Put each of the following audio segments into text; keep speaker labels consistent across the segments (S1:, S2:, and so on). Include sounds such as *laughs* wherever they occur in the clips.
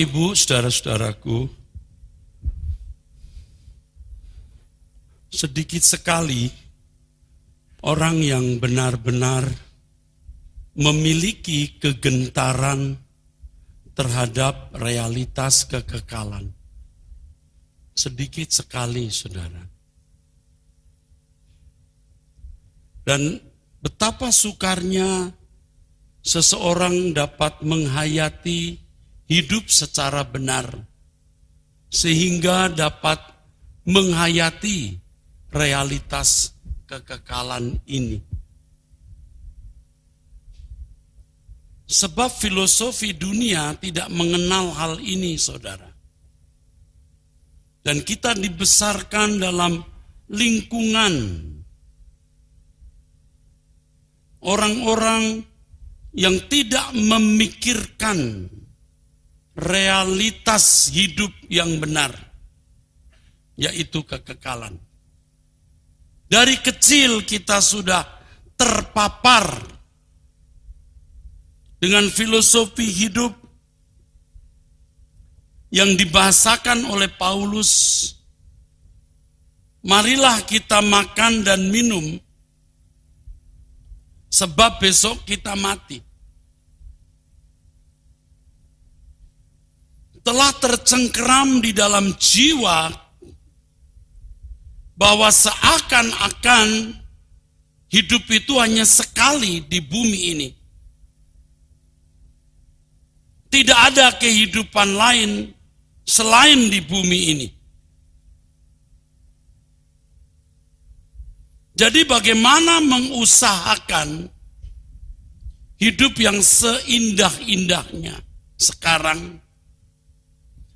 S1: Ibu, saudara-saudaraku, sedikit sekali orang yang benar-benar memiliki kegentaran terhadap realitas kekekalan. Sedikit sekali, saudara. Dan betapa sukarnya seseorang dapat menghayati hidup secara benar, sehingga dapat menghayati realitas kekekalan ini. Sebab filosofi dunia tidak mengenal hal ini, saudara. Dan kita dibesarkan dalam lingkungan orang-orang yang tidak memikirkan realitas hidup yang benar, yaitu kekekalan. Dari kecil kita sudah terpapar dengan filosofi hidup yang dibahasakan oleh Paulus. Marilah kita makan dan minum, sebab besok kita mati. Telah tercengkeram di dalam jiwa bahwa seakan-akan hidup itu hanya sekali di bumi ini. Tidak ada kehidupan lain selain di bumi ini. Jadi bagaimana mengusahakan hidup yang seindah-indahnya sekarang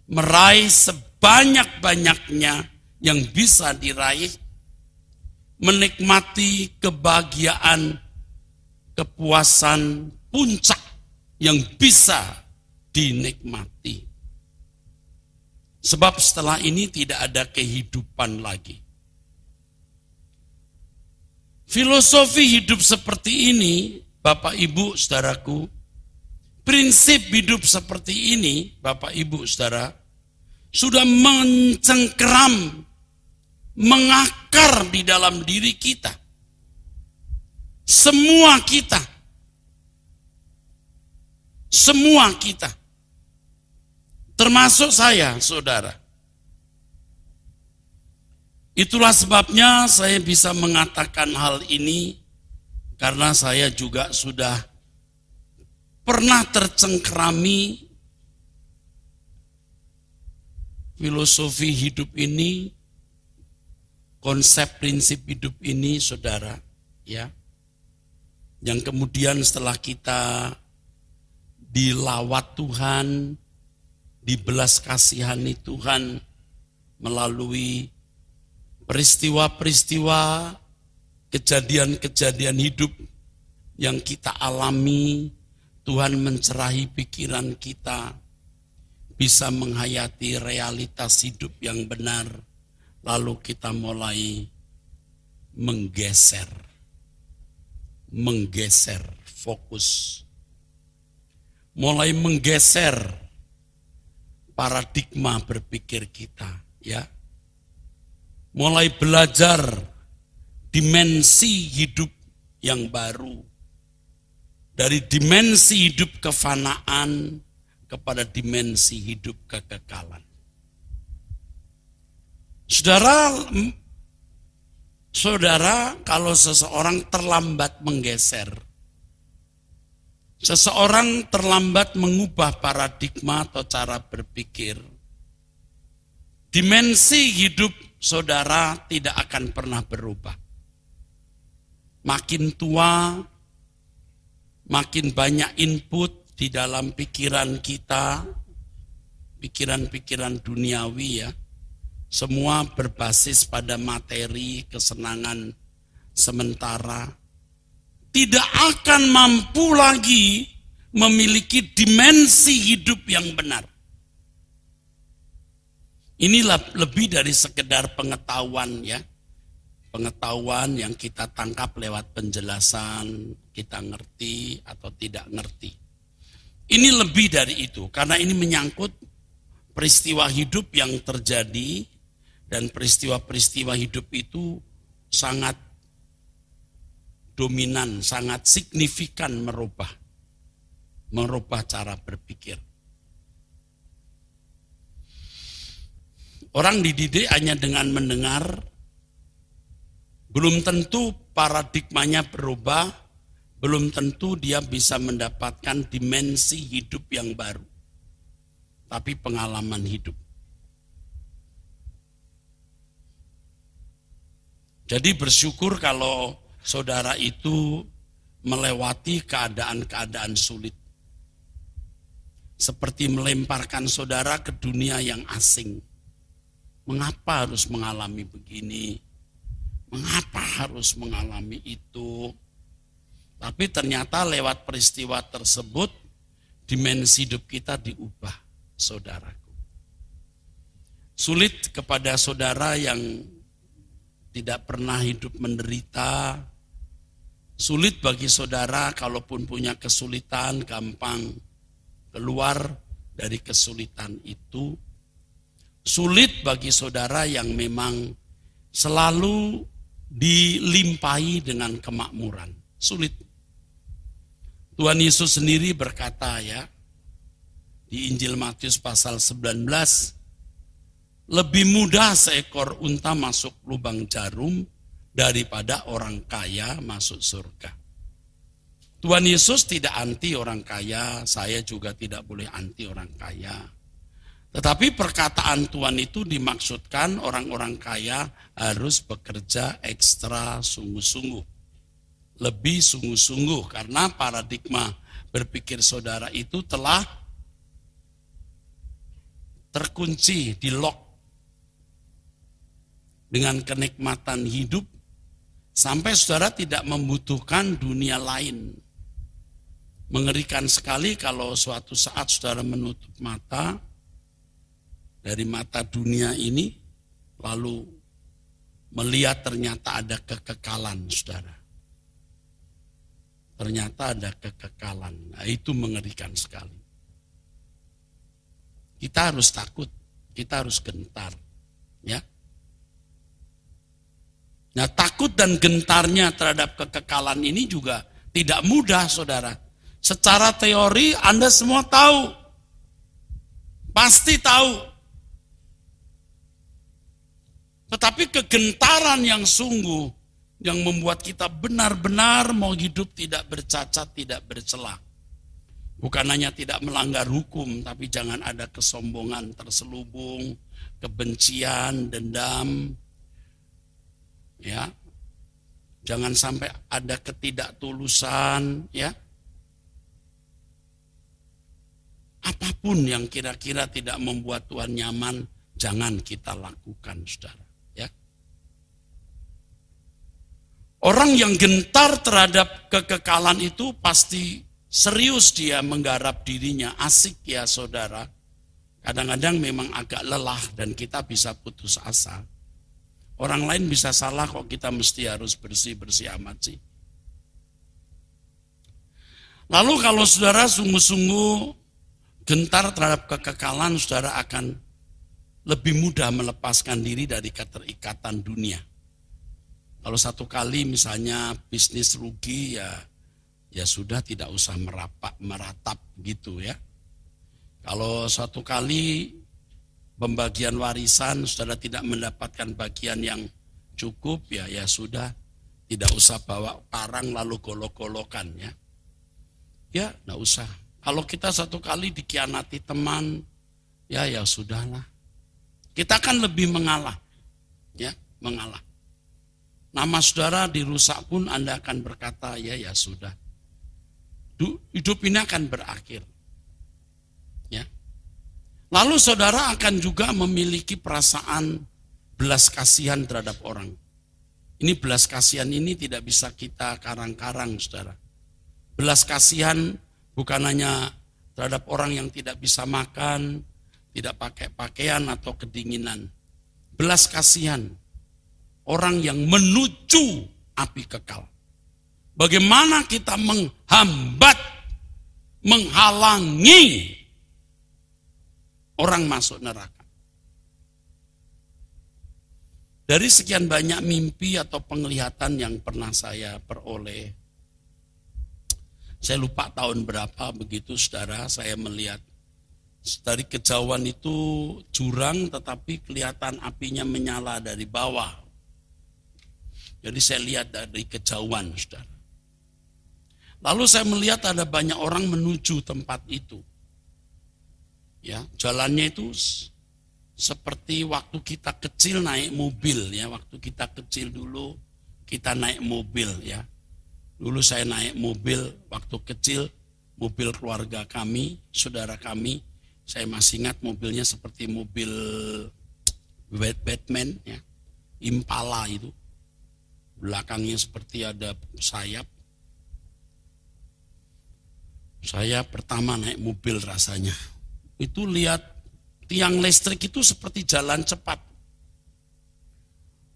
S1: meraih sebanyak-banyaknya yang bisa diraih, menikmati kebahagiaan, kepuasan puncak yang bisa dinikmati. Sebab setelah ini tidak ada kehidupan lagi. Filosofi hidup seperti ini, Bapak Ibu, saudaraku, prinsip hidup seperti ini, Bapak Ibu, saudara, sudah mencengkeram mengakar di dalam diri kita. Semua kita. Semua kita. Termasuk saya, saudara. Itulah sebabnya saya bisa mengatakan hal ini karena saya juga sudah pernah tercengkerami filosofi hidup ini konsep prinsip hidup ini saudara ya. Yang kemudian setelah kita dilawat Tuhan dibelas kasihani Tuhan melalui peristiwa-peristiwa kejadian-kejadian hidup yang kita alami Tuhan mencerahi pikiran kita bisa menghayati realitas hidup yang benar Lalu kita mulai menggeser, menggeser fokus, mulai menggeser paradigma berpikir kita, ya. Mulai belajar dimensi hidup yang baru. Dari dimensi hidup kefanaan kepada dimensi hidup kekekalan. Saudara, saudara kalau seseorang terlambat menggeser, seseorang terlambat mengubah paradigma atau cara berpikir, dimensi hidup saudara tidak akan pernah berubah. Makin tua, makin banyak input di dalam pikiran kita, pikiran-pikiran duniawi ya semua berbasis pada materi kesenangan sementara. Tidak akan mampu lagi memiliki dimensi hidup yang benar. Inilah lebih dari sekedar pengetahuan ya. Pengetahuan yang kita tangkap lewat penjelasan, kita ngerti atau tidak ngerti. Ini lebih dari itu, karena ini menyangkut peristiwa hidup yang terjadi dan peristiwa-peristiwa hidup itu sangat dominan, sangat signifikan merubah merubah cara berpikir. Orang dididik hanya dengan mendengar, belum tentu paradigmanya berubah, belum tentu dia bisa mendapatkan dimensi hidup yang baru. Tapi pengalaman hidup. Jadi bersyukur kalau saudara itu melewati keadaan-keadaan sulit seperti melemparkan saudara ke dunia yang asing. Mengapa harus mengalami begini? Mengapa harus mengalami itu? Tapi ternyata lewat peristiwa tersebut, dimensi hidup kita diubah, saudaraku. Sulit kepada saudara yang tidak pernah hidup menderita, sulit bagi saudara kalaupun punya kesulitan gampang keluar dari kesulitan itu. Sulit bagi saudara yang memang selalu dilimpahi dengan kemakmuran. Sulit. Tuhan Yesus sendiri berkata ya, di Injil Matius pasal 19, lebih mudah seekor unta masuk lubang jarum daripada orang kaya masuk surga. Tuhan Yesus tidak anti orang kaya, saya juga tidak boleh anti orang kaya. Tetapi perkataan Tuhan itu dimaksudkan orang-orang kaya harus bekerja ekstra sungguh-sungguh. Lebih sungguh-sungguh karena paradigma berpikir saudara itu telah terkunci, di lock dengan kenikmatan hidup sampai saudara tidak membutuhkan dunia lain Mengerikan sekali kalau suatu saat saudara menutup mata dari mata dunia ini, lalu melihat ternyata ada kekekalan, saudara. Ternyata ada kekekalan. Nah, itu mengerikan sekali. Kita harus takut, kita harus gentar, ya. Nah, takut dan gentarnya terhadap kekekalan ini juga tidak mudah, saudara. Secara teori Anda semua tahu. Pasti tahu. Tetapi kegentaran yang sungguh yang membuat kita benar-benar mau hidup tidak bercacat, tidak bercelah. Bukan hanya tidak melanggar hukum, tapi jangan ada kesombongan terselubung, kebencian, dendam. Ya. Jangan sampai ada ketidaktulusan, ya. Apa pun yang kira-kira tidak membuat Tuhan nyaman, jangan kita lakukan, saudara. Ya. Orang yang gentar terhadap kekekalan itu pasti serius dia menggarap dirinya, asik ya saudara. Kadang-kadang memang agak lelah dan kita bisa putus asa. Orang lain bisa salah kok kita mesti harus bersih-bersih amat sih. Lalu kalau saudara sungguh-sungguh gentar terhadap kekekalan, saudara akan lebih mudah melepaskan diri dari keterikatan dunia. Kalau satu kali misalnya bisnis rugi ya ya sudah tidak usah merapak meratap gitu ya. Kalau satu kali pembagian warisan saudara tidak mendapatkan bagian yang cukup ya ya sudah tidak usah bawa parang lalu golok-golokan ya. Ya, tidak usah kalau kita satu kali dikianati teman, ya ya sudahlah. Kita kan lebih mengalah. Ya, mengalah. Nama saudara dirusak pun Anda akan berkata, ya ya sudah. Hidup ini akan berakhir. Ya. Lalu saudara akan juga memiliki perasaan belas kasihan terhadap orang. Ini belas kasihan ini tidak bisa kita karang-karang, saudara. Belas kasihan Bukan hanya terhadap orang yang tidak bisa makan, tidak pakai pakaian atau kedinginan. Belas kasihan orang yang menuju api kekal. Bagaimana kita menghambat, menghalangi orang masuk neraka. Dari sekian banyak mimpi atau penglihatan yang pernah saya peroleh, saya lupa tahun berapa begitu saudara saya melihat dari kejauhan itu jurang tetapi kelihatan apinya menyala dari bawah. Jadi saya lihat dari kejauhan saudara. Lalu saya melihat ada banyak orang menuju tempat itu. Ya, jalannya itu seperti waktu kita kecil naik mobil ya, waktu kita kecil dulu kita naik mobil ya. Dulu saya naik mobil waktu kecil, mobil keluarga kami, saudara kami, saya masih ingat mobilnya seperti mobil Batman ya, Impala itu. Belakangnya seperti ada sayap. Saya pertama naik mobil rasanya. Itu lihat tiang listrik itu seperti jalan cepat.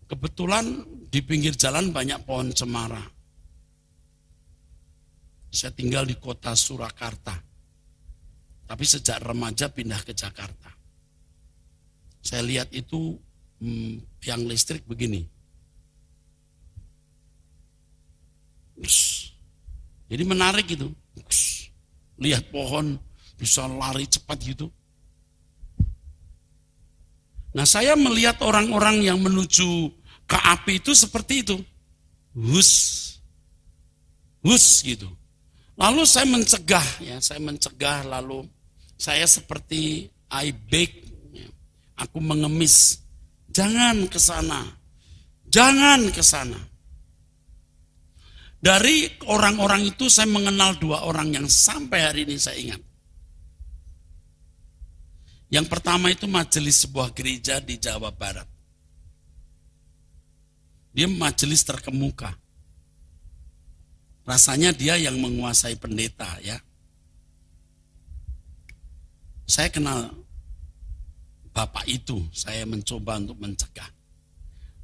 S1: Kebetulan di pinggir jalan banyak pohon cemara. Saya tinggal di kota Surakarta. Tapi sejak remaja pindah ke Jakarta. Saya lihat itu hmm, tiang listrik begini. Jadi menarik itu. Lihat pohon bisa lari cepat gitu. Nah saya melihat orang-orang yang menuju ke api itu seperti itu. Hus. Hus gitu. Lalu saya mencegah ya, saya mencegah lalu saya seperti I beg, ya, aku mengemis, jangan ke sana, jangan ke sana. Dari orang-orang itu saya mengenal dua orang yang sampai hari ini saya ingat. Yang pertama itu majelis sebuah gereja di Jawa Barat. Dia majelis terkemuka. Rasanya dia yang menguasai pendeta ya. Saya kenal bapak itu, saya mencoba untuk mencegah.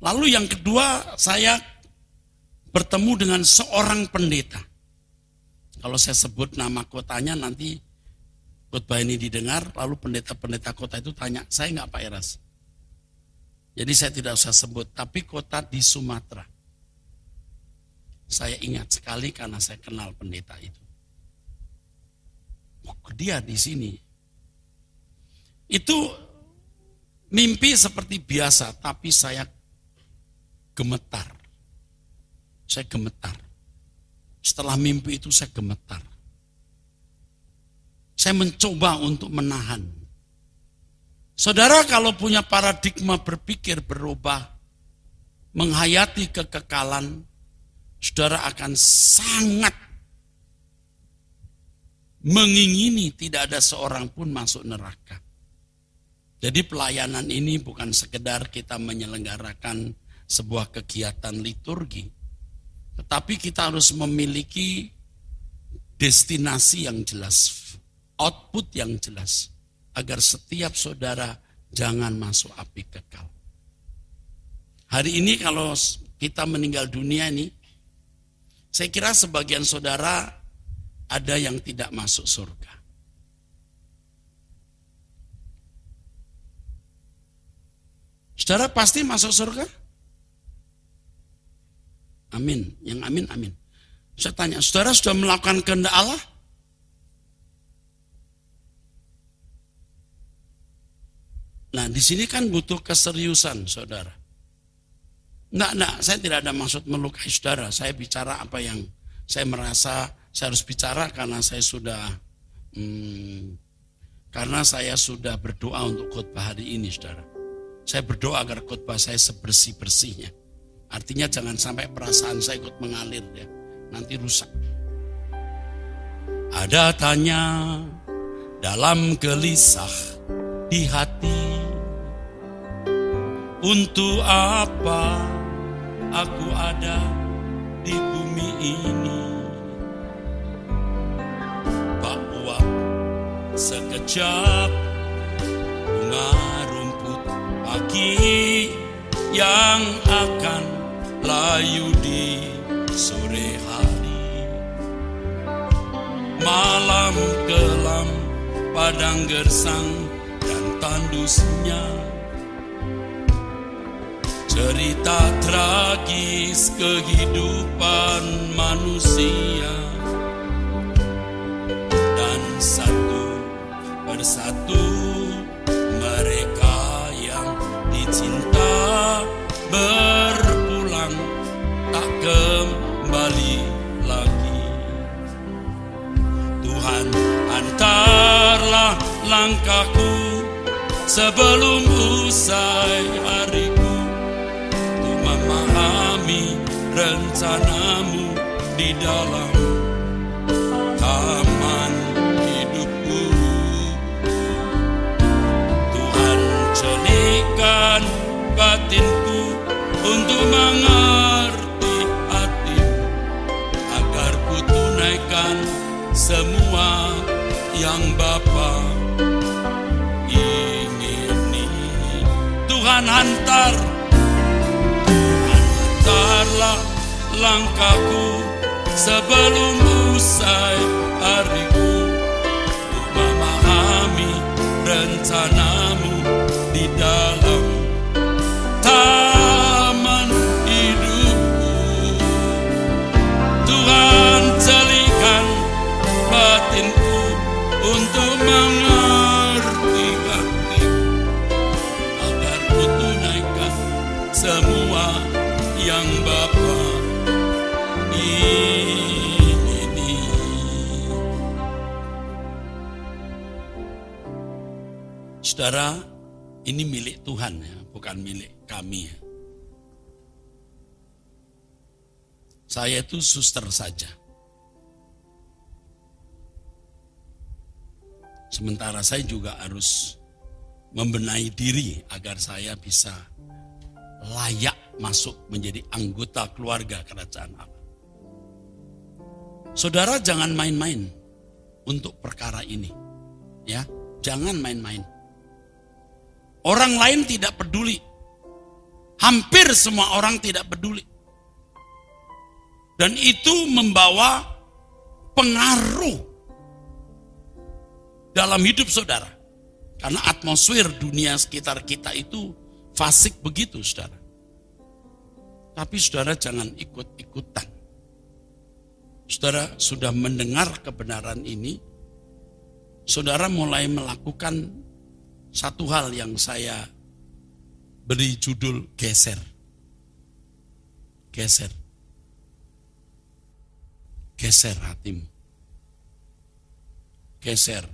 S1: Lalu yang kedua, saya bertemu dengan seorang pendeta. Kalau saya sebut nama kotanya nanti khotbah ini didengar, lalu pendeta-pendeta kota itu tanya, saya nggak Pak Eras. Jadi saya tidak usah sebut, tapi kota di Sumatera. Saya ingat sekali karena saya kenal pendeta itu. Oh, dia di sini. Itu mimpi seperti biasa, tapi saya gemetar. Saya gemetar. Setelah mimpi itu saya gemetar. Saya mencoba untuk menahan. Saudara kalau punya paradigma berpikir berubah, menghayati kekekalan, saudara akan sangat mengingini tidak ada seorang pun masuk neraka. Jadi pelayanan ini bukan sekedar kita menyelenggarakan sebuah kegiatan liturgi, tetapi kita harus memiliki destinasi yang jelas, output yang jelas agar setiap saudara jangan masuk api kekal. Hari ini kalau kita meninggal dunia ini, saya kira sebagian saudara ada yang tidak masuk surga. Saudara pasti masuk surga? Amin. Yang amin, amin. Saya tanya, saudara sudah melakukan kehendak Allah? Nah, di sini kan butuh keseriusan, saudara. Enggak, enggak, saya tidak ada maksud melukai saudara. Saya bicara apa yang saya merasa saya harus bicara karena saya sudah hmm, karena saya sudah berdoa untuk khotbah hari ini, saudara. Saya berdoa agar khotbah saya sebersih-bersihnya. Artinya jangan sampai perasaan saya ikut mengalir ya. Nanti rusak. Ada tanya dalam gelisah di hati untuk apa aku ada di bumi ini? Bahwa sekejap bunga rumput pagi yang akan layu di sore hari. Malam kelam, padang gersang dan tandusnya. Cerita tragis kehidupan manusia. Dan satu persatu mereka yang dicinta langkahku sebelum usai hariku. Untuk memahami rencanamu Saudara, ini milik Tuhan ya, bukan milik kami ya. Saya itu suster saja. Sementara saya juga harus membenahi diri agar saya bisa layak masuk menjadi anggota keluarga kerajaan Allah. Saudara jangan main-main untuk perkara ini. Ya, jangan main-main. Orang lain tidak peduli. Hampir semua orang tidak peduli. Dan itu membawa pengaruh dalam hidup saudara. Karena atmosfer dunia sekitar kita itu fasik begitu saudara. Tapi saudara jangan ikut-ikutan. Saudara sudah mendengar kebenaran ini, saudara mulai melakukan satu hal yang saya beri judul geser. Geser. Geser hatimu. Geser.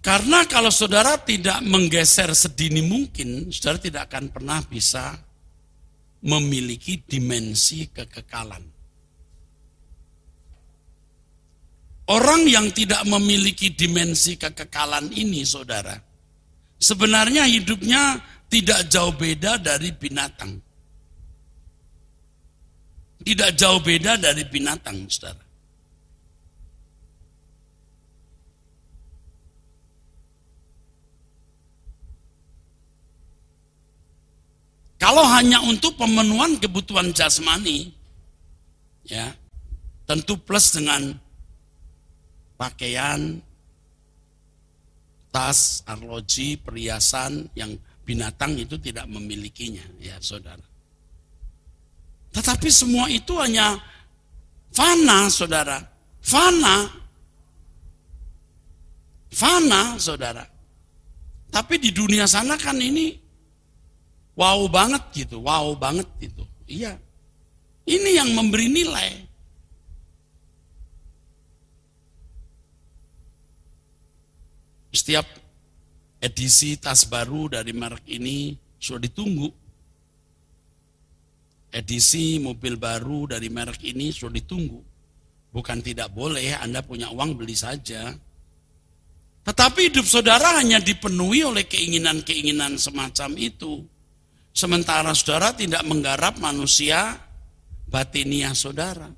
S1: Karena kalau saudara tidak menggeser sedini mungkin, saudara tidak akan pernah bisa memiliki dimensi kekekalan. Orang yang tidak memiliki dimensi kekekalan ini, saudara, sebenarnya hidupnya tidak jauh beda dari binatang. Tidak jauh beda dari binatang, saudara. Kalau hanya untuk pemenuhan kebutuhan jasmani, ya tentu plus dengan pakaian, tas, arloji, perhiasan yang binatang itu tidak memilikinya, ya saudara. Tetapi semua itu hanya fana, saudara. Fana. Fana, saudara. Tapi di dunia sana kan ini wow banget gitu, wow banget gitu. Iya. Ini yang memberi nilai. Setiap edisi tas baru dari merek ini sudah ditunggu. Edisi mobil baru dari merek ini sudah ditunggu. Bukan tidak boleh, Anda punya uang beli saja. Tetapi hidup saudara hanya dipenuhi oleh keinginan-keinginan semacam itu. Sementara saudara tidak menggarap manusia batiniah saudara.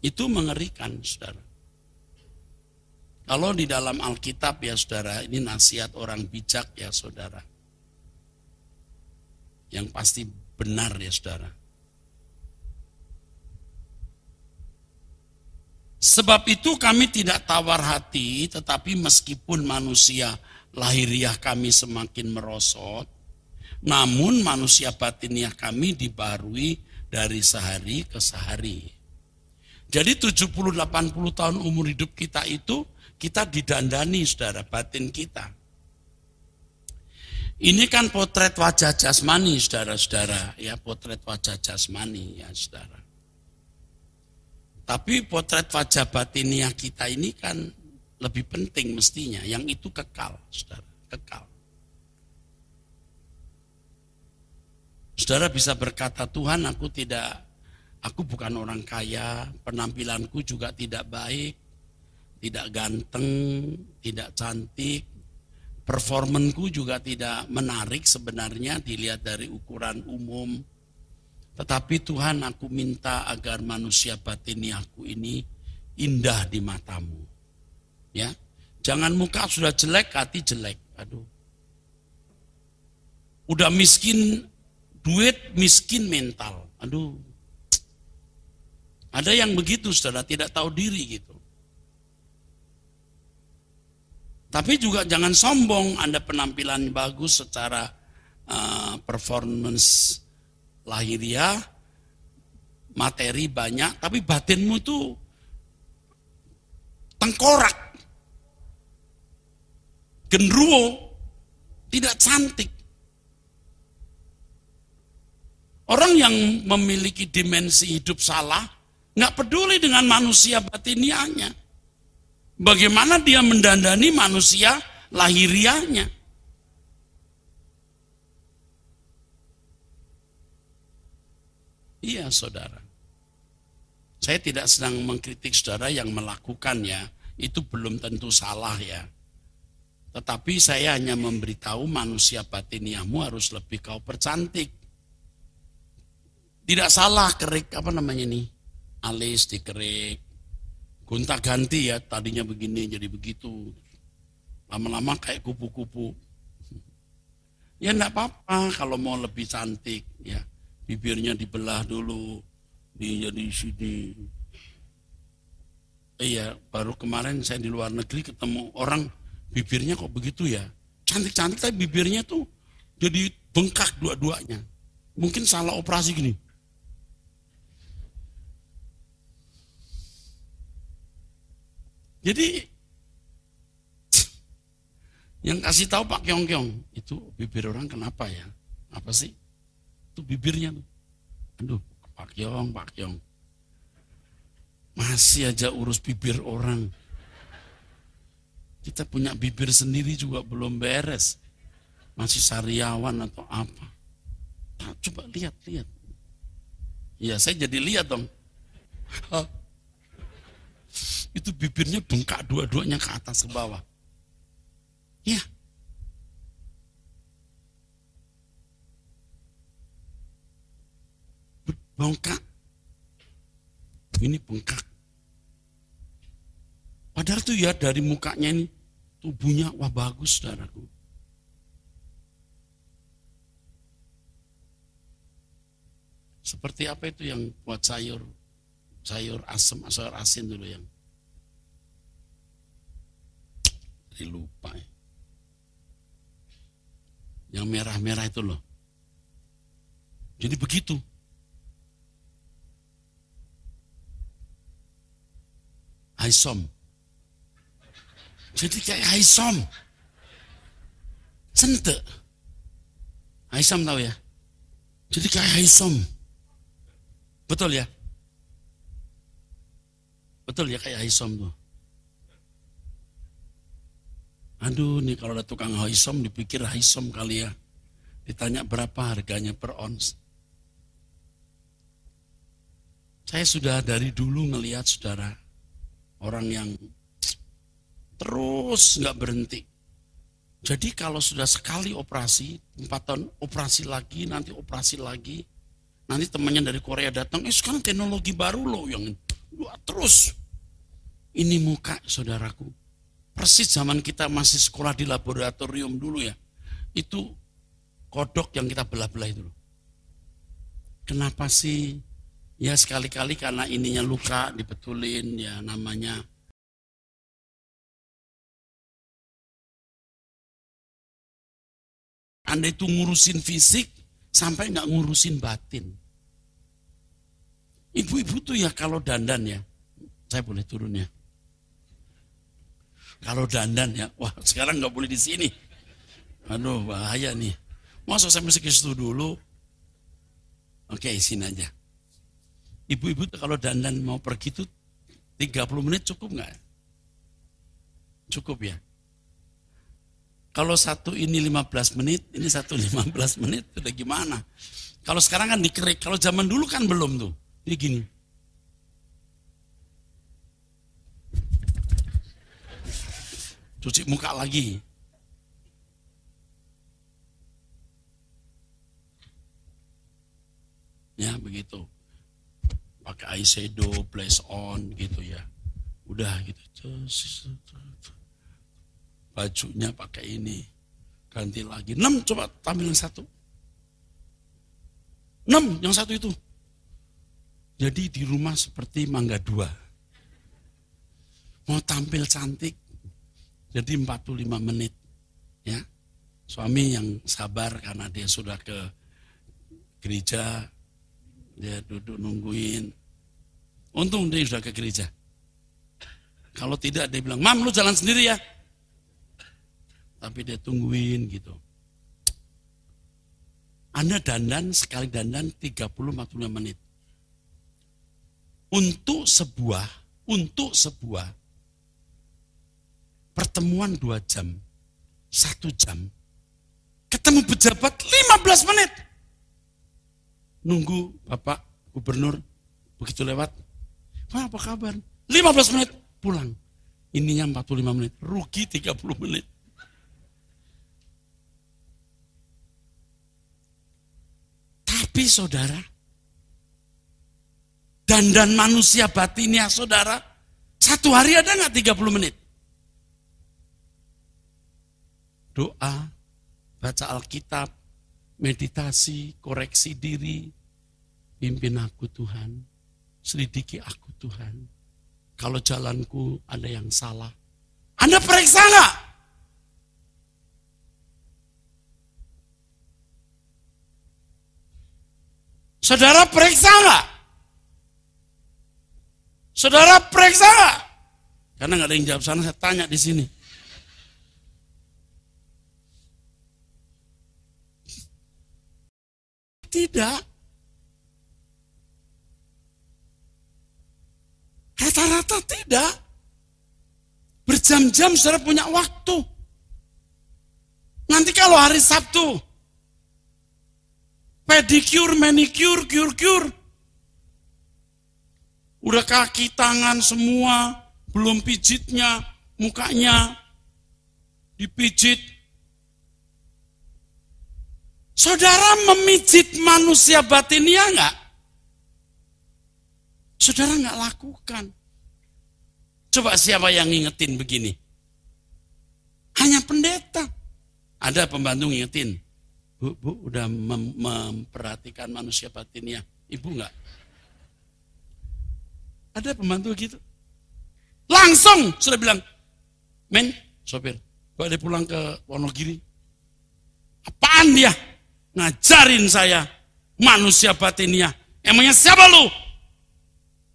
S1: Itu mengerikan saudara. Kalau di dalam Alkitab ya saudara, ini nasihat orang bijak ya saudara. Yang pasti benar ya saudara. Sebab itu kami tidak tawar hati, tetapi meskipun manusia lahiriah kami semakin merosot, namun manusia batiniah kami dibarui dari sehari ke sehari. Jadi 70-80 tahun umur hidup kita itu kita didandani saudara batin kita. Ini kan potret wajah jasmani saudara-saudara, ya potret wajah jasmani ya saudara. Tapi potret wajah batiniah kita ini kan lebih penting mestinya, yang itu kekal, saudara, kekal. Saudara bisa berkata, Tuhan aku tidak, aku bukan orang kaya, penampilanku juga tidak baik, tidak ganteng, tidak cantik, performanku juga tidak menarik sebenarnya dilihat dari ukuran umum. Tetapi Tuhan aku minta agar manusia batiniaku ini indah di matamu. Ya, Jangan muka sudah jelek, hati jelek. Aduh. Udah miskin duit, miskin mental. Aduh. Ada yang begitu saudara, tidak tahu diri gitu. Tapi juga jangan sombong, Anda penampilan bagus secara uh, performance lahiriah, materi banyak, tapi batinmu tuh tengkorak, genruwo, tidak cantik. Orang yang memiliki dimensi hidup salah, nggak peduli dengan manusia batinianya. Bagaimana dia mendandani manusia lahiriahnya. Iya saudara. Saya tidak sedang mengkritik saudara yang melakukannya. Itu belum tentu salah ya. Tetapi saya hanya memberitahu manusia batiniahmu harus lebih kau percantik. Tidak salah kerik apa namanya nih? Alis dikerik, gonta ganti ya tadinya begini jadi begitu. Lama-lama kayak kupu-kupu. Ya enggak apa-apa kalau mau lebih cantik ya. Bibirnya dibelah dulu di jadi sini. Iya baru kemarin saya di luar negeri ketemu orang bibirnya kok begitu ya? Cantik-cantik tapi bibirnya tuh jadi bengkak dua-duanya. Mungkin salah operasi gini Jadi yang kasih tahu Pak Kyong Kyong itu bibir orang kenapa ya? Apa sih? Itu bibirnya tuh. Aduh, Pak Kyong, Pak Kyong. Masih aja urus bibir orang. Kita punya bibir sendiri juga belum beres. Masih sariawan atau apa. Nah, coba lihat, lihat. Ya saya jadi lihat dong itu bibirnya bengkak dua-duanya ke atas ke bawah. Ya. Bengkak. Ini bengkak. Padahal tuh ya dari mukanya ini tubuhnya wah bagus saudaraku. Seperti apa itu yang buat sayur sayur asam, sayur asin dulu yang lupa ya. Yang merah-merah itu loh. Jadi begitu. Haisom. Jadi kayak Haisom. Sente. Haisom tahu ya? Jadi kayak Haisom. Betul ya? Betul ya kayak Haisom tuh. Aduh nih kalau ada tukang haisom dipikir haisom kali ya. Ditanya berapa harganya per ons. Saya sudah dari dulu ngelihat saudara. Orang yang terus nggak berhenti. Jadi kalau sudah sekali operasi, empat tahun operasi lagi, nanti operasi lagi. Nanti temannya dari Korea datang, eh sekarang teknologi baru loh yang terus. Ini muka saudaraku Persis zaman kita masih sekolah di laboratorium dulu ya. Itu kodok yang kita belah-belah itu. Kenapa sih Ya sekali-kali karena ininya luka dibetulin ya namanya Anda itu ngurusin fisik sampai nggak ngurusin batin. Ibu-ibu tuh ya kalau dandan ya, saya boleh turun ya. Kalau dandan ya, wah sekarang nggak boleh di sini. Aduh bahaya nih. Masa saya mesti ke situ dulu? Oke, sini aja. Ibu-ibu kalau dandan mau pergi tuh 30 menit cukup nggak? Cukup ya? Kalau satu ini 15 menit, ini satu *laughs* 15 menit, udah gimana? Kalau sekarang kan dikerik, kalau zaman dulu kan belum tuh. Dia gini. Cuci muka lagi. Ya begitu. Pakai eyeshadow, place on gitu ya. Udah gitu bajunya pakai ini. Ganti lagi. Enam coba tampil yang satu. Enam yang satu itu. Jadi di rumah seperti mangga dua. Mau tampil cantik. Jadi 45 menit. Ya. Suami yang sabar karena dia sudah ke gereja. Dia duduk nungguin. Untung dia sudah ke gereja. Kalau tidak dia bilang, Mam lu jalan sendiri ya tapi dia tungguin gitu. Anda dandan sekali dandan 30-45 menit. Untuk sebuah, untuk sebuah pertemuan dua jam, satu jam, ketemu pejabat 15 menit. Nunggu Bapak Gubernur begitu lewat, Wah, apa kabar? 15 menit pulang. Ininya 45 menit, rugi 30 menit. Tapi saudara, dandan manusia batinnya saudara, satu hari ada nggak 30 menit? Doa, baca Alkitab, meditasi, koreksi diri, pimpin aku Tuhan, selidiki aku Tuhan. Kalau jalanku ada yang salah, Anda periksa nggak? Saudara periksa nggak? Saudara periksa nggak? Karena nggak ada yang jawab sana, saya tanya di sini. Tidak. Rata-rata tidak. Berjam-jam saudara punya waktu. Nanti kalau hari Sabtu, pedicure, manicure, cure-cure. Udah kaki, tangan semua, belum pijitnya, mukanya dipijit. Saudara memijit manusia batinnya enggak? Saudara enggak lakukan. Coba siapa yang ngingetin begini? Hanya pendeta. Ada pembantu ngingetin. Bu, bu udah mem memperhatikan manusia batinnya. Ibu enggak? Ada pembantu gitu. Langsung sudah bilang, men, sopir, dia pulang ke Wonogiri. Apaan dia? Ngajarin saya manusia batinnya. Emangnya siapa lu?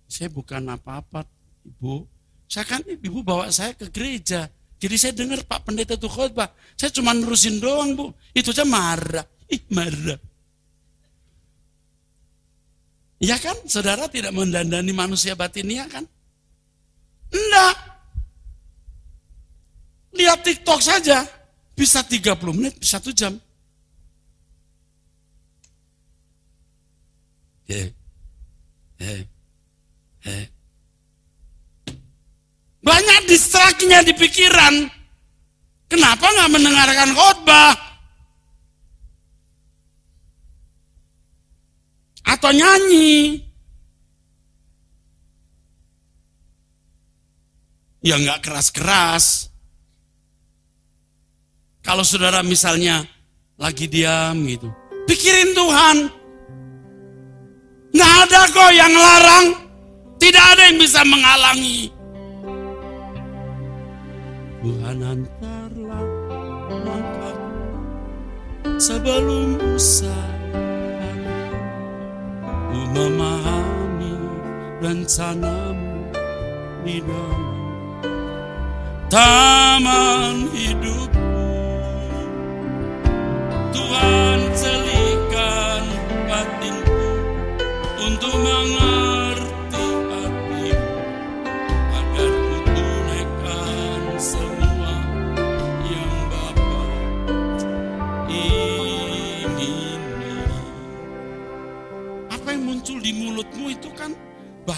S1: Saya bukan apa-apa, ibu. Saya kan ibu bawa saya ke gereja. Jadi saya dengar Pak Pendeta itu khotbah. Saya cuma nerusin doang, Bu. Itu aja marah. Ih, marah. Ya kan, saudara tidak mendandani manusia batinnya kan? Enggak. Lihat TikTok saja. Bisa 30 menit, bisa 1 jam. Banyak distraksinya di pikiran. Kenapa nggak mendengarkan khotbah? Atau nyanyi? Ya nggak keras-keras. Kalau saudara misalnya lagi diam gitu, pikirin Tuhan. Nggak ada kok yang larang. Tidak ada yang bisa menghalangi. Tuhan antarlah langkah sebelum usai Ku memahami rencanamu di dalam taman hidupku. Tuhan celikan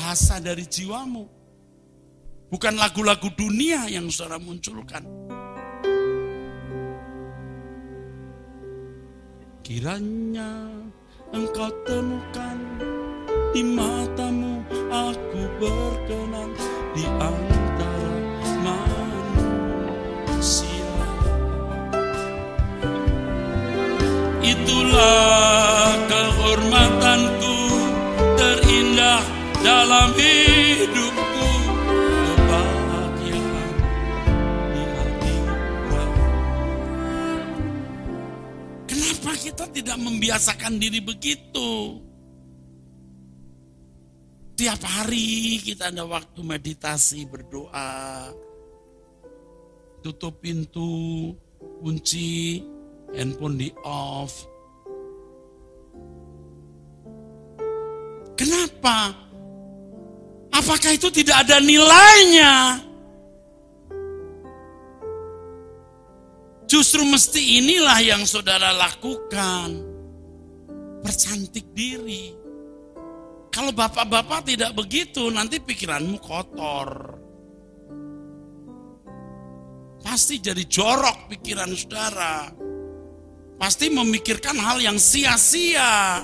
S1: bahasa dari jiwamu. Bukan lagu-lagu dunia yang saudara munculkan. Kiranya engkau temukan di matamu aku berkenan di antara manusia. Itulah kehormatanku terindah dalam. Kenapa kita tidak membiasakan diri begitu? Tiap hari kita ada waktu meditasi, berdoa, tutup pintu, kunci, handphone di off. Kenapa? Apakah itu tidak ada nilainya? Justru mesti inilah yang saudara lakukan. Percantik diri. Kalau bapak-bapak tidak begitu, nanti pikiranmu kotor. Pasti jadi jorok pikiran saudara. Pasti memikirkan hal yang sia-sia.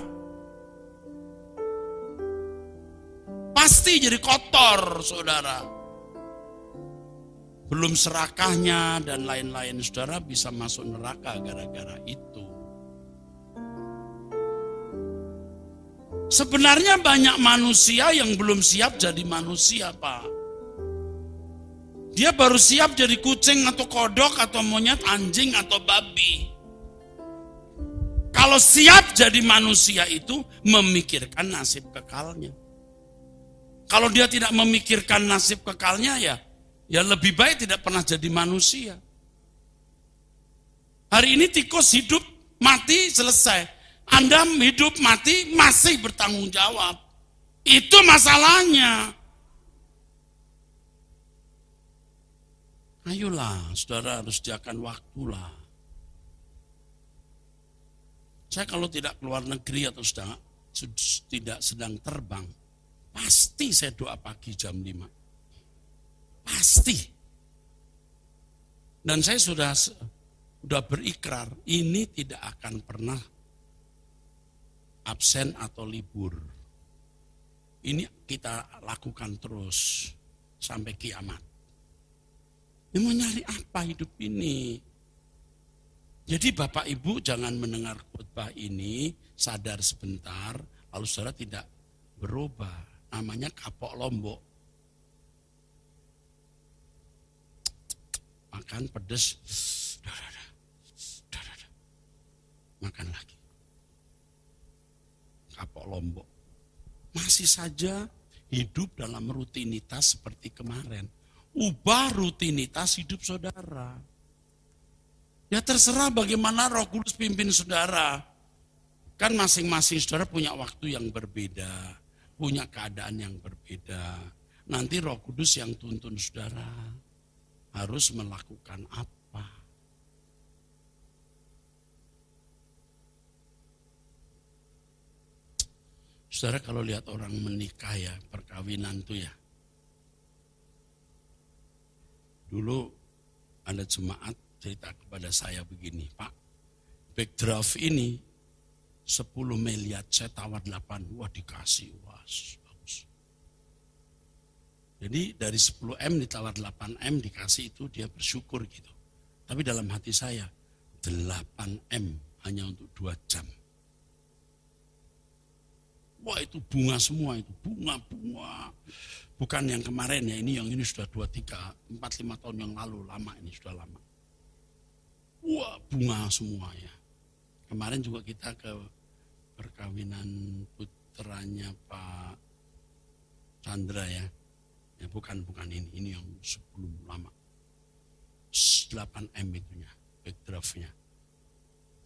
S1: Pasti jadi kotor, saudara. Belum serakahnya dan lain-lain, saudara bisa masuk neraka gara-gara itu. Sebenarnya banyak manusia yang belum siap jadi manusia, Pak. Dia baru siap jadi kucing atau kodok atau monyet, anjing atau babi. Kalau siap jadi manusia itu memikirkan nasib kekalnya. Kalau dia tidak memikirkan nasib kekalnya ya, ya lebih baik tidak pernah jadi manusia. Hari ini tikus hidup, mati, selesai. Anda hidup mati masih bertanggung jawab. Itu masalahnya. Ayolah, saudara harus sediakan waktulah. Saya kalau tidak keluar negeri atau sedang, tidak sedang terbang, pasti saya doa pagi jam 5. Pasti. Dan saya sudah sudah berikrar, ini tidak akan pernah absen atau libur. Ini kita lakukan terus sampai kiamat. Ini mau nyari apa hidup ini? Jadi Bapak Ibu jangan mendengar khotbah ini, sadar sebentar, lalu saudara tidak berubah. Namanya kapok lombok. Makan pedes, makan lagi kapok lombok. Masih saja hidup dalam rutinitas seperti kemarin. Ubah rutinitas hidup saudara. Ya terserah bagaimana roh kudus pimpin saudara. Kan masing-masing saudara punya waktu yang berbeda. Punya keadaan yang berbeda. Nanti roh kudus yang tuntun saudara. Harus melakukan apa. Saudara kalau lihat orang menikah ya, perkawinan tuh ya. Dulu ada jemaat cerita kepada saya begini, Pak, backdraft ini 10 miliar, saya tawar 8, wah dikasih, wah bagus. Jadi dari 10 M ditawar 8 M dikasih itu dia bersyukur gitu. Tapi dalam hati saya 8 M hanya untuk 2 jam. Wah itu bunga semua itu, bunga-bunga. Bukan yang kemarin ya, ini yang ini sudah 2, 3, 4, 5 tahun yang lalu, lama ini sudah lama. Wah bunga semua ya. Kemarin juga kita ke perkawinan putranya Pak Chandra ya. Ya bukan bukan ini, ini yang sebelum lama. 8M itunya, backdraftnya.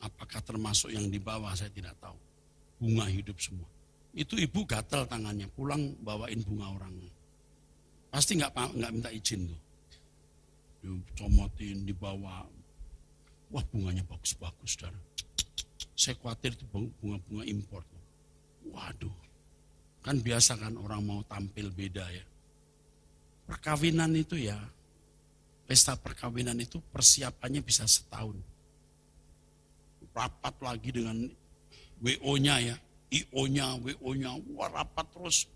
S1: Apakah termasuk yang di bawah saya tidak tahu. Bunga hidup semua. Itu ibu gatal tangannya, pulang bawain bunga orang. Pasti nggak nggak minta izin tuh. Comotin, dibawa. Wah bunganya bagus-bagus, saudara. Saya khawatir itu bunga-bunga impor. Waduh, kan biasa kan orang mau tampil beda ya. Perkawinan itu ya, pesta perkawinan itu persiapannya bisa setahun. Rapat lagi dengan WO-nya ya, IO-nya, WO-nya, wah rapat terus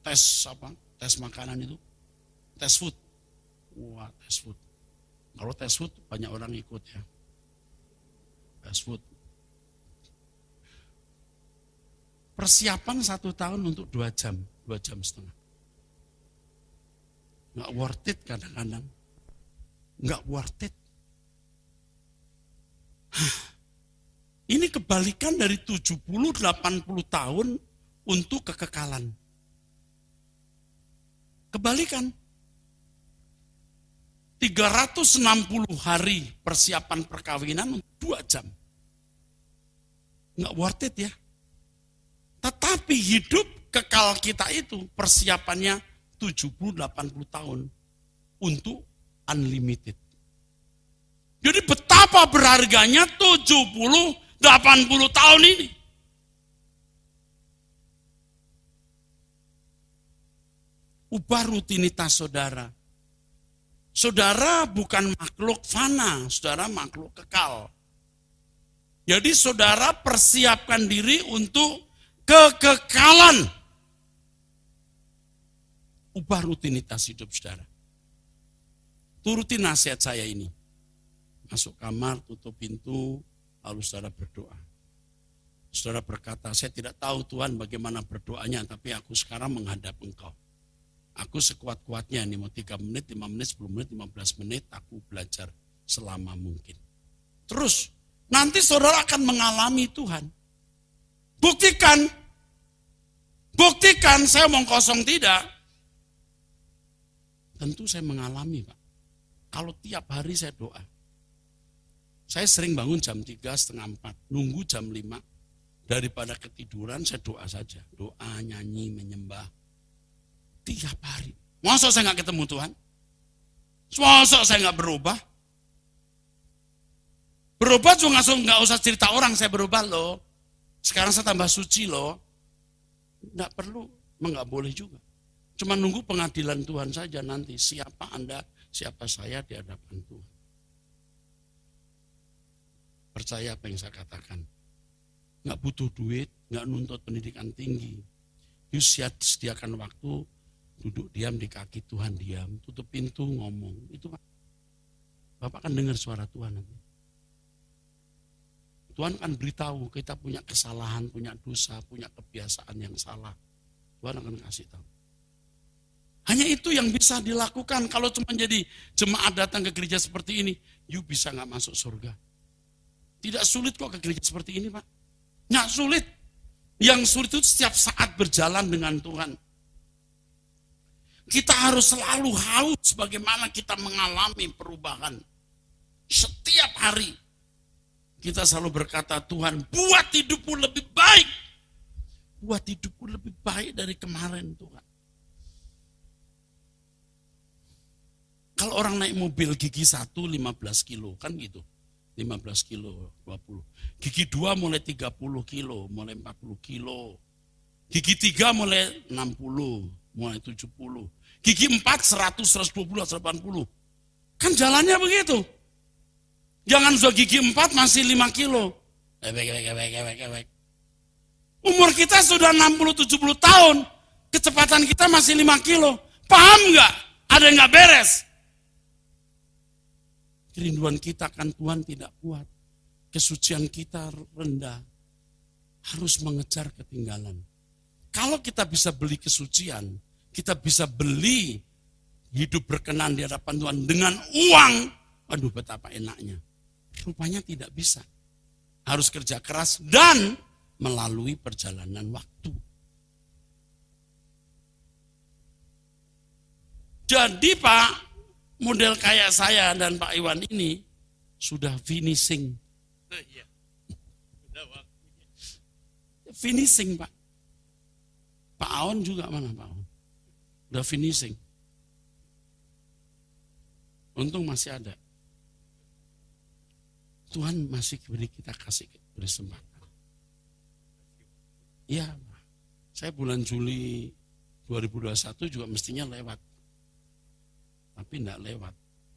S1: tes apa? Tes makanan itu, tes food. Wah, tes food. Kalau tes food banyak orang ikut ya. Tes food. Persiapan satu tahun untuk dua jam, dua jam setengah. Nggak worth it kadang-kadang. Nggak worth it. Ini kebalikan dari 70-80 tahun untuk kekekalan. Kebalikan. 360 hari persiapan perkawinan 2 jam. Nggak worth it ya. Tetapi hidup kekal kita itu persiapannya 70-80 tahun untuk unlimited. Jadi betapa berharganya 70 80 tahun ini. Ubah rutinitas saudara. Saudara bukan makhluk fana, saudara makhluk kekal. Jadi saudara persiapkan diri untuk kekekalan. Ubah rutinitas hidup saudara. Turuti nasihat saya ini. Masuk kamar, tutup pintu, Lalu saudara berdoa. Saudara berkata, saya tidak tahu Tuhan bagaimana berdoanya, tapi aku sekarang menghadap engkau. Aku sekuat-kuatnya, ini mau 3 menit, 5 menit, 10 menit, 15 menit, aku belajar selama mungkin. Terus, nanti saudara akan mengalami Tuhan. Buktikan. Buktikan, saya mau kosong tidak. Tentu saya mengalami Pak. Kalau tiap hari saya doa. Saya sering bangun jam 3, setengah 4, nunggu jam 5. Daripada ketiduran, saya doa saja. Doa, nyanyi, menyembah. Tiap hari. Masa saya nggak ketemu Tuhan? Masa saya nggak berubah? Berubah juga nggak usah cerita orang saya berubah loh. Sekarang saya tambah suci loh. Nggak perlu, nggak boleh juga. Cuma nunggu pengadilan Tuhan saja nanti. Siapa Anda, siapa saya di hadapan Tuhan. Percaya apa yang saya katakan. Nggak butuh duit, nggak nuntut pendidikan tinggi. Siap sediakan waktu, duduk diam di kaki Tuhan diam, tutup pintu ngomong. Itu Bapak akan dengar suara Tuhan nanti. Tuhan akan beritahu kita punya kesalahan, punya dosa, punya kebiasaan yang salah. Tuhan akan kasih tahu. Hanya itu yang bisa dilakukan. Kalau cuma jadi jemaat datang ke gereja seperti ini, you bisa nggak masuk surga. Tidak sulit kok ke gereja seperti ini Pak. Nggak sulit. Yang sulit itu setiap saat berjalan dengan Tuhan. Kita harus selalu haus bagaimana kita mengalami perubahan. Setiap hari kita selalu berkata, Tuhan buat hidupku lebih baik. Buat hidupku lebih baik dari kemarin Tuhan. Kalau orang naik mobil gigi satu 15 kilo, kan gitu. 15 kilo, 20. Gigi 2 mulai 30 kilo, mulai 40 kilo. Gigi 3 mulai 60, mulai 70. Gigi 4 100, 120, 180. Kan jalannya begitu. Jangan sudah gigi 4 masih 5 kilo. Ewek, ewek, ewek, ewek, ewek. Umur kita sudah 60-70 tahun. Kecepatan kita masih 5 kilo. Paham nggak? Ada yang nggak beres. Kerinduan kita kan Tuhan tidak kuat. Kesucian kita rendah. Harus mengejar ketinggalan. Kalau kita bisa beli kesucian, kita bisa beli hidup berkenan di hadapan Tuhan dengan uang, aduh betapa enaknya. Rupanya tidak bisa. Harus kerja keras dan melalui perjalanan waktu. Jadi Pak, model kayak saya dan Pak Iwan ini sudah finishing. Iya. Finishing Pak. Pak Aon juga mana Pak Aon? Udah finishing. Untung masih ada. Tuhan masih beri kita kasih kesempatan. Iya, saya bulan Juli 2021 juga mestinya lewat. Tapi tidak lewat,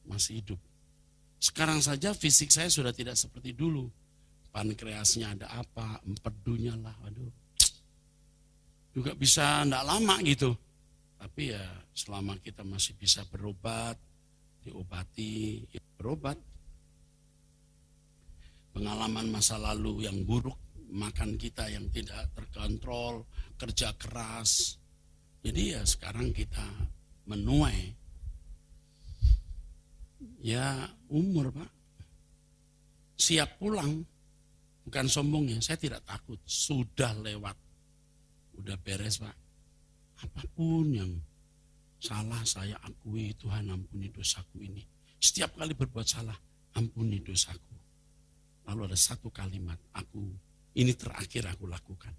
S1: masih hidup. Sekarang saja fisik saya sudah tidak seperti dulu. Pankreasnya ada apa, empedunya lah, waduh juga bisa tidak lama gitu. Tapi ya selama kita masih bisa berobat, diobati, ya berobat. Pengalaman masa lalu yang buruk, makan kita yang tidak terkontrol, kerja keras. Jadi ya sekarang kita menuai. Ya umur pak, siap pulang. Bukan sombong ya, saya tidak takut, sudah lewat udah beres pak. Apa pun yang salah saya akui Tuhan ampuni dosaku ini. Setiap kali berbuat salah, ampuni dosaku. Lalu ada satu kalimat, aku ini terakhir aku lakukan.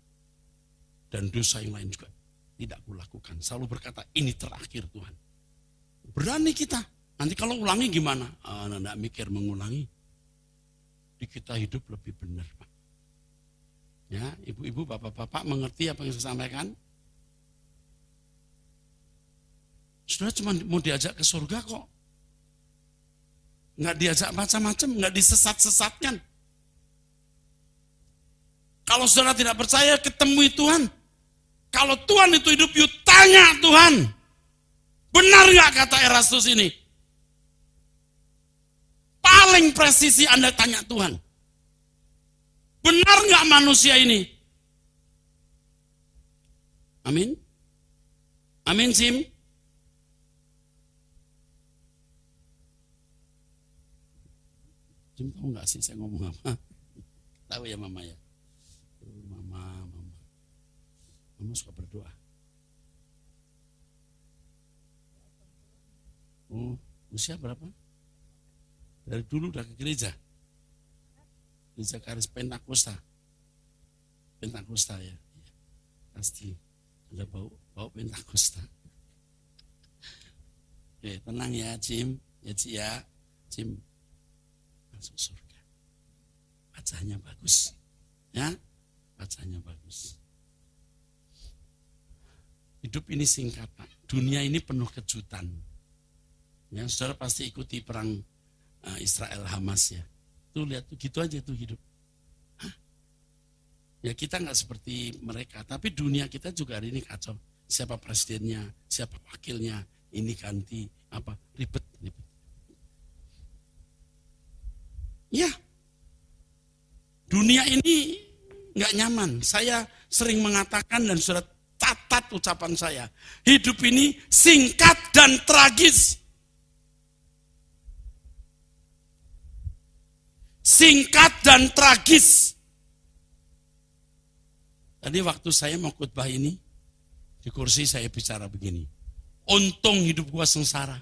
S1: Dan dosa yang lain juga tidak aku lakukan. Selalu berkata, ini terakhir Tuhan. Berani kita. Nanti kalau ulangi gimana? Ah, anda mikir mengulangi. Di kita hidup lebih benar, Pak. Ya, ibu-ibu, bapak-bapak mengerti apa yang saya sampaikan? Sudah cuma mau diajak ke surga kok. Nggak diajak macam-macam, nggak disesat-sesatkan. Kalau saudara tidak percaya, ketemui Tuhan. Kalau Tuhan itu hidup, yuk tanya Tuhan. Benar nggak kata Erastus ini? Paling presisi Anda tanya Tuhan. Benar nggak manusia ini? Amin. Amin, Sim. Sim tahu nggak sih saya ngomong apa? Tahu ya mama ya? Mama, mama. Mama suka berdoa. Oh, usia berapa? Dari dulu udah ke gereja gereja karis Pentakosta. Pentakosta ya. Pasti ada bau bau Pentakosta. Oke, tenang ya, Jim. Ya, Ci ya. Jim masuk surga. Bacanya bagus. Ya, bacanya bagus. Hidup ini singkat, Pak. Dunia ini penuh kejutan. Ya, saudara pasti ikuti perang Israel Hamas ya. Tuh lihat tuh gitu aja tuh hidup. Hah? Ya kita nggak seperti mereka, tapi dunia kita juga hari ini kacau. Siapa presidennya, siapa wakilnya, ini ganti apa ribet ribet. Ya, dunia ini nggak nyaman. Saya sering mengatakan dan surat catat ucapan saya. Hidup ini singkat dan tragis. Singkat dan tragis. Tadi waktu saya mau khutbah ini, di kursi saya bicara begini. Untung hidup gua sengsara.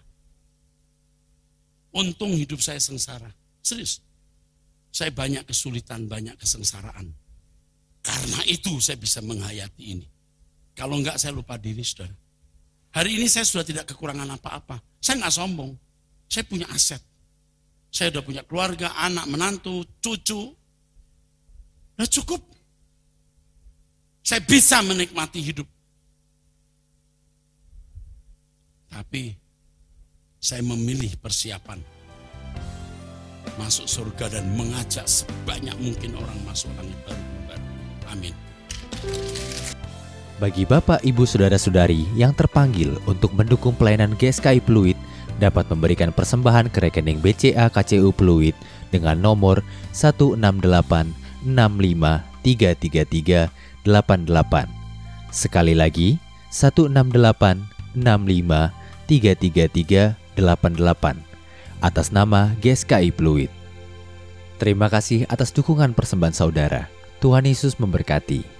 S1: Untung hidup saya sengsara. Serius. Saya banyak kesulitan, banyak kesengsaraan. Karena itu saya bisa menghayati ini. Kalau enggak saya lupa diri, saudara. Hari ini saya sudah tidak kekurangan apa-apa. Saya enggak sombong. Saya punya aset. Saya sudah punya keluarga, anak, menantu, cucu. Nah cukup. Saya bisa menikmati hidup. Tapi saya memilih persiapan masuk surga dan mengajak sebanyak mungkin orang masuk langit baru. Amin.
S2: Bagi Bapak, Ibu, Saudara-saudari yang terpanggil untuk mendukung pelayanan GSKI Pluit, dapat memberikan persembahan ke rekening BCA KCU Pluit dengan nomor 1686533388 Sekali lagi, 168 65 333 88 atas nama GSKI Fluid. Terima kasih atas dukungan persembahan saudara. Tuhan Yesus memberkati.